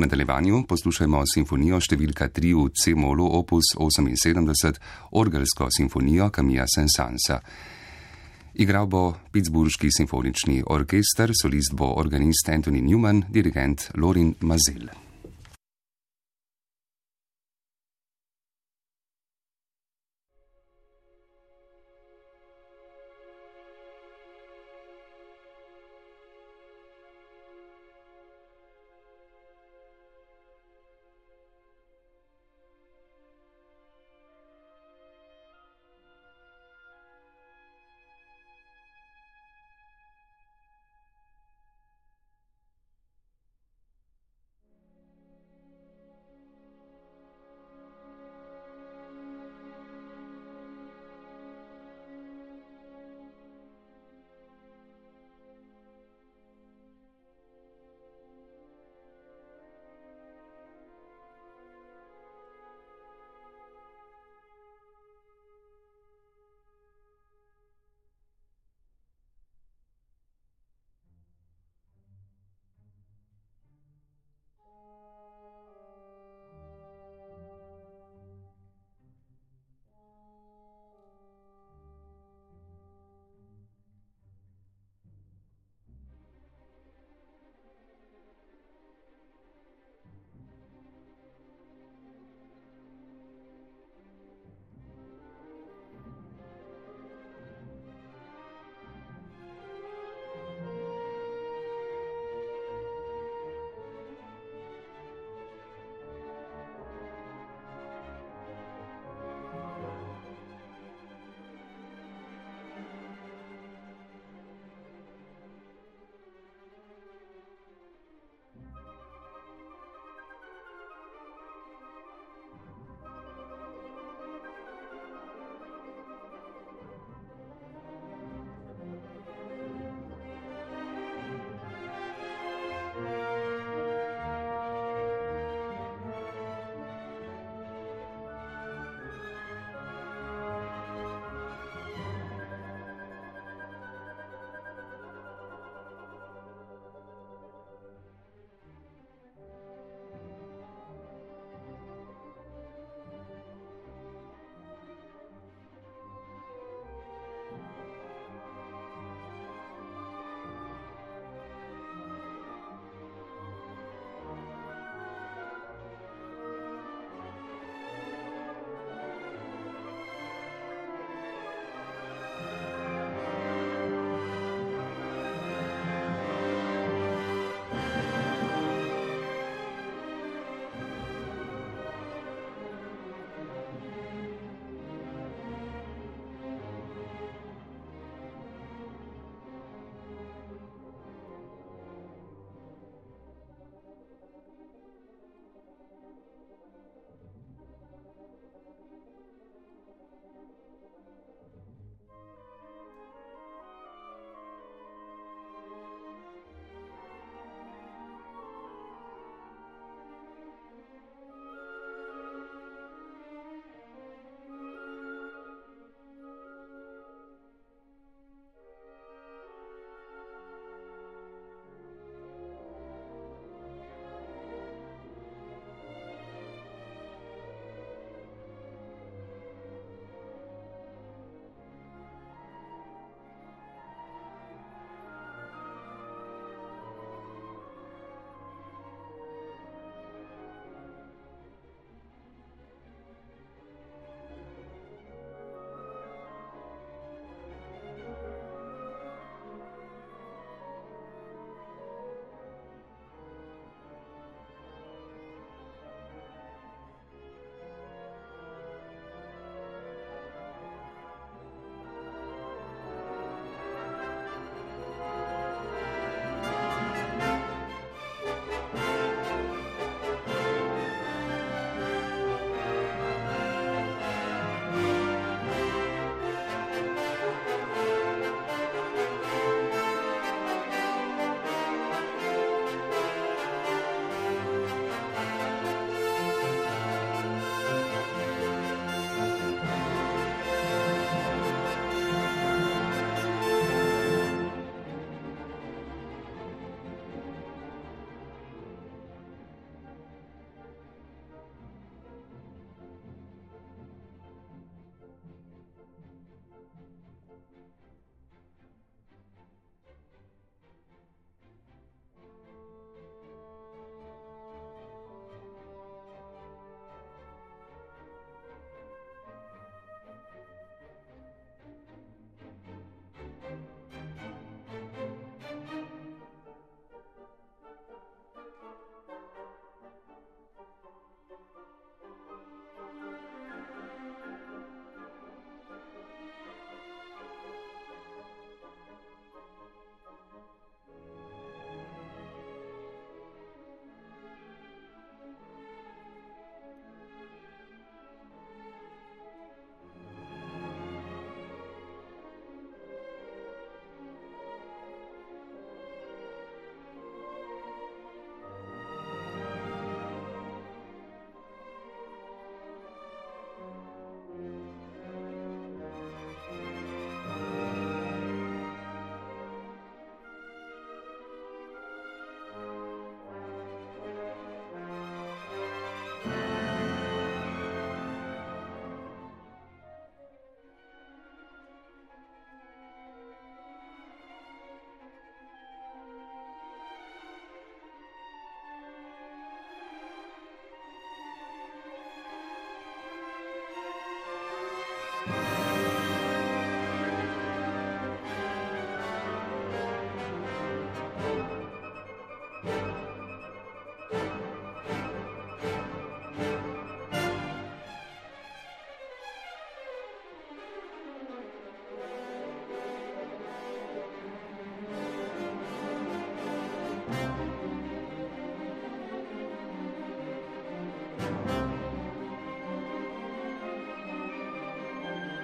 Nadaljevanju poslušajmo simfonijo številka 3 v C-molu opus 78, orgelsko simfonijo Kamija Sensansa. Igral bo Pittsburghski simfonični orkester, solist bo organist Anthony Newman, dirigent Lorin Mazel.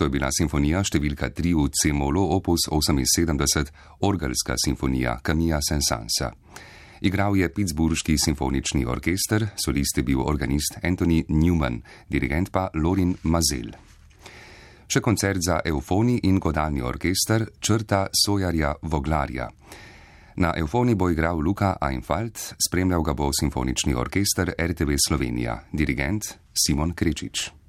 To je bila simfonija številka 3 v C-molu opus 78, orgelska simfonija Kamija Sensansa. Igral je Pittsburghski simfonični orkester, solist je bil organist Anthony Newman, dirigent pa Lorin Mazel. Še koncert za eufoni in godalni orkester črta Sojarja Voglarja. Na eufoni bo igral Luka Einfalt, spremljal ga bo simfonični orkester RTV Slovenija, dirigent Simon Krečič.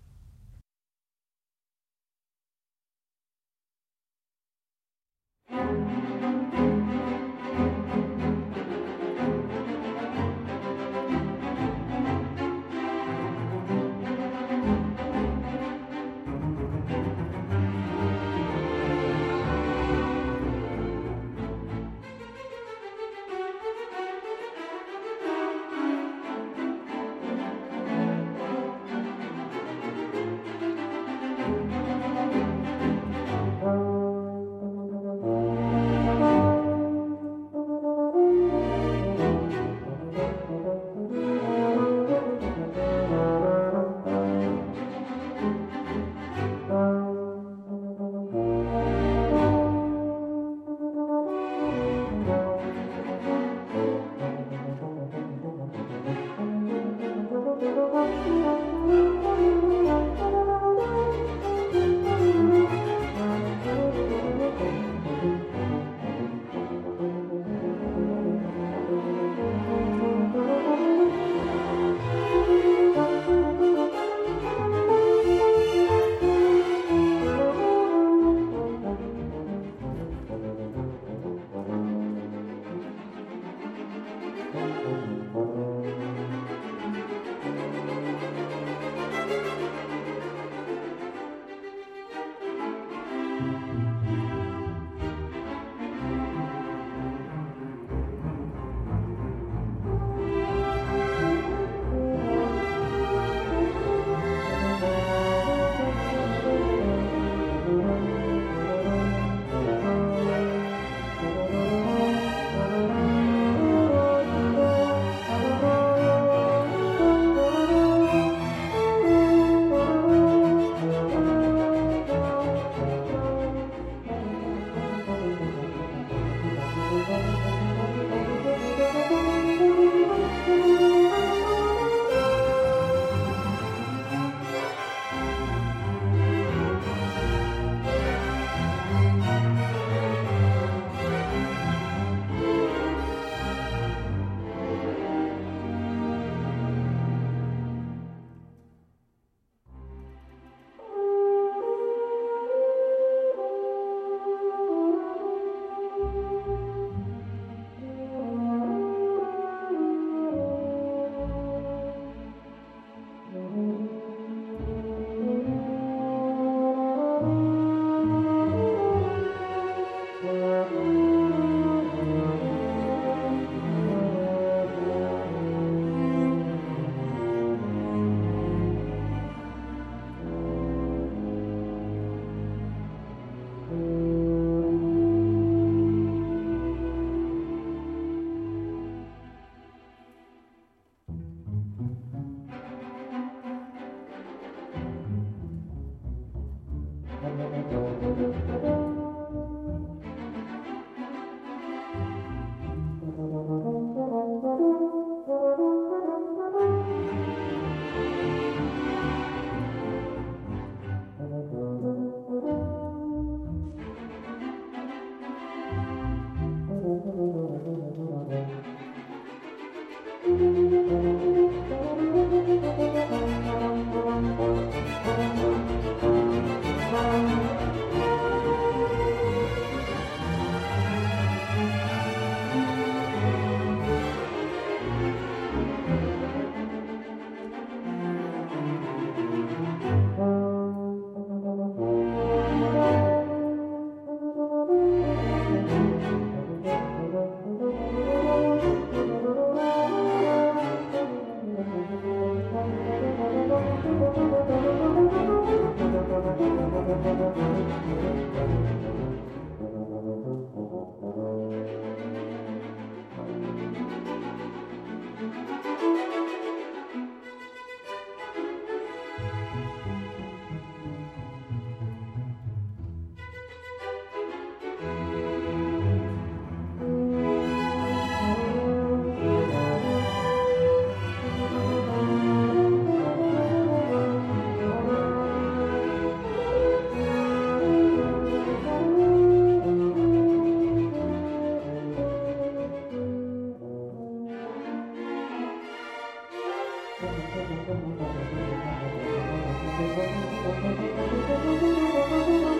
Thank you.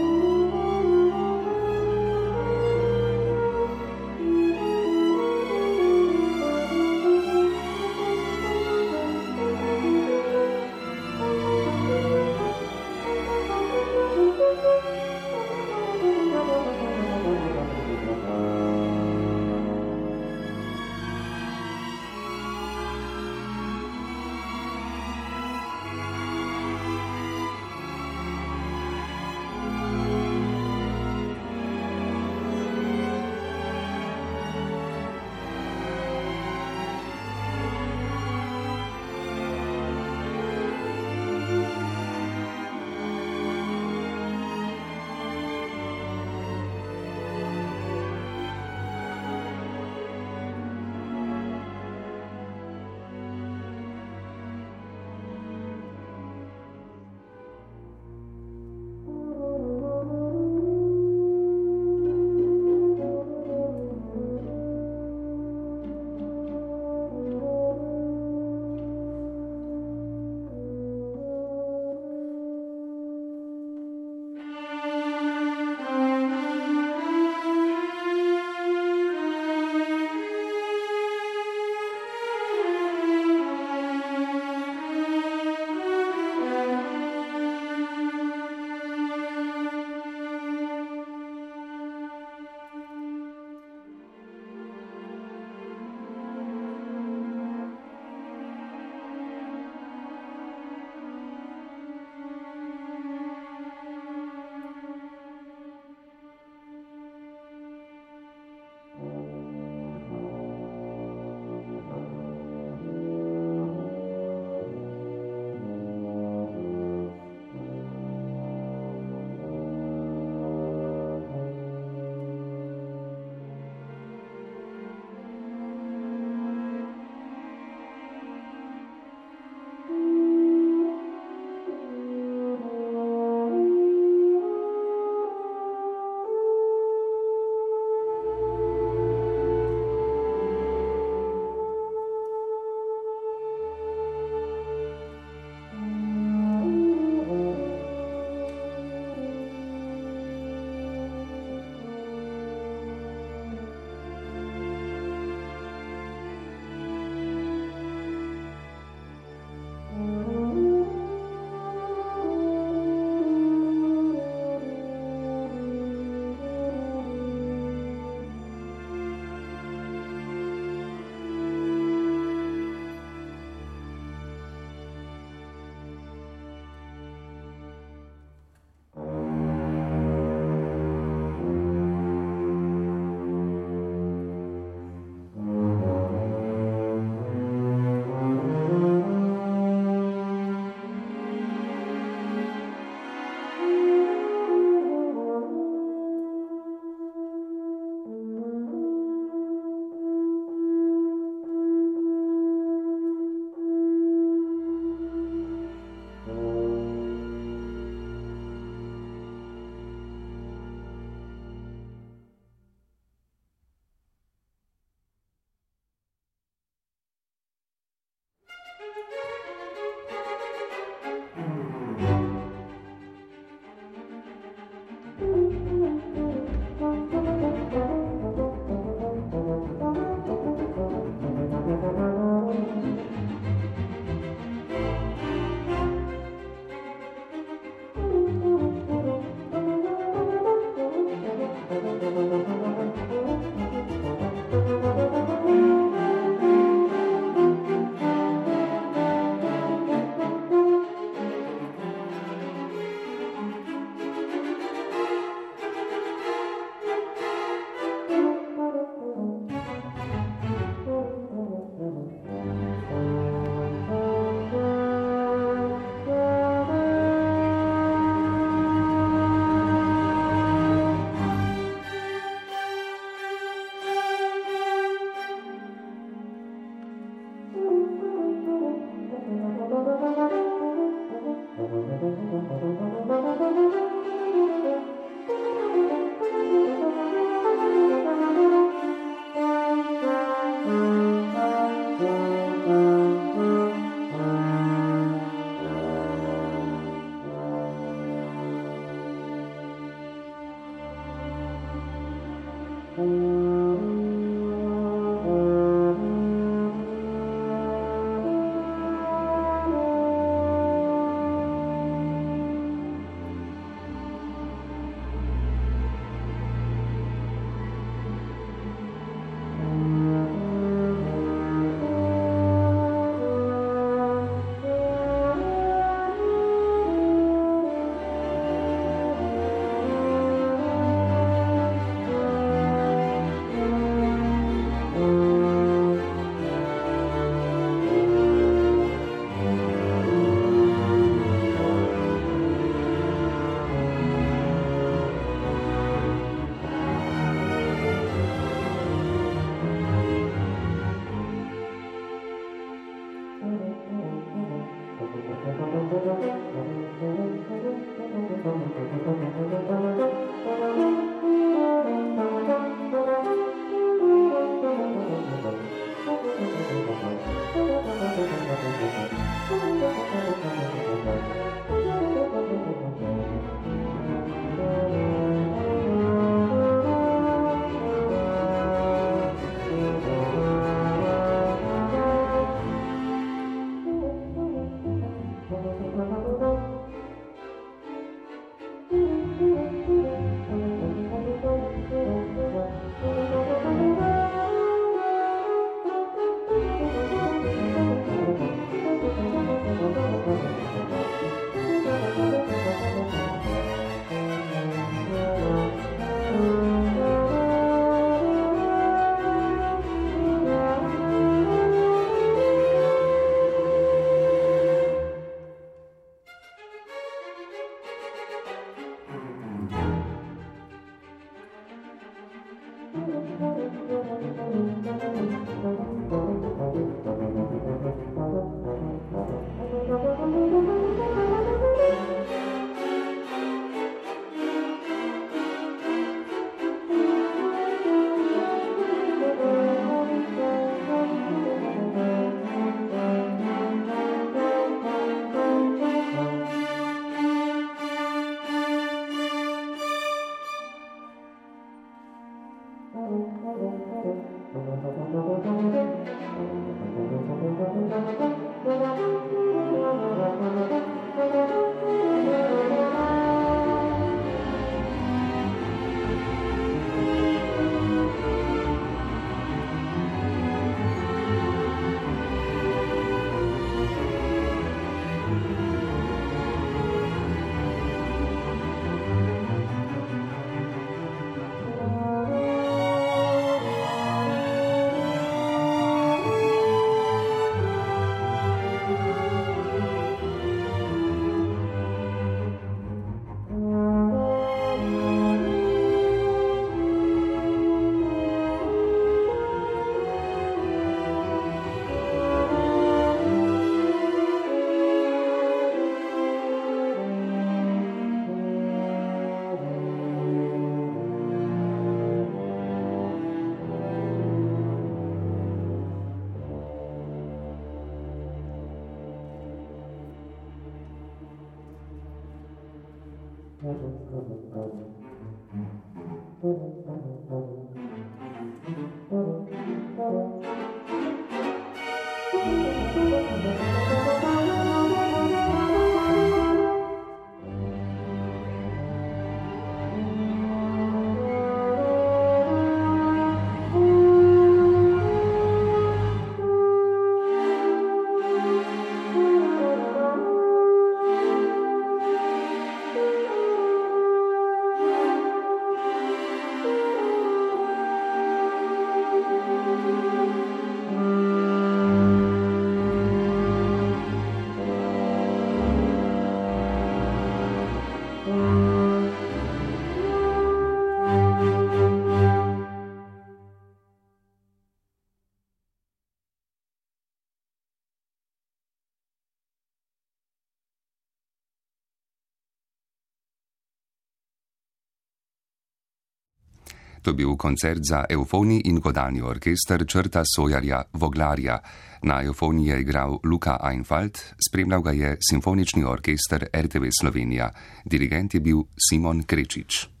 Je bil koncert za eufoni in godalni orkester črta Sojarja Voglarja. Na eufoni je igral Luka Einfalt, spremljal ga je simfonični orkester RTV Slovenija. Dirigent je bil Simon Krečič.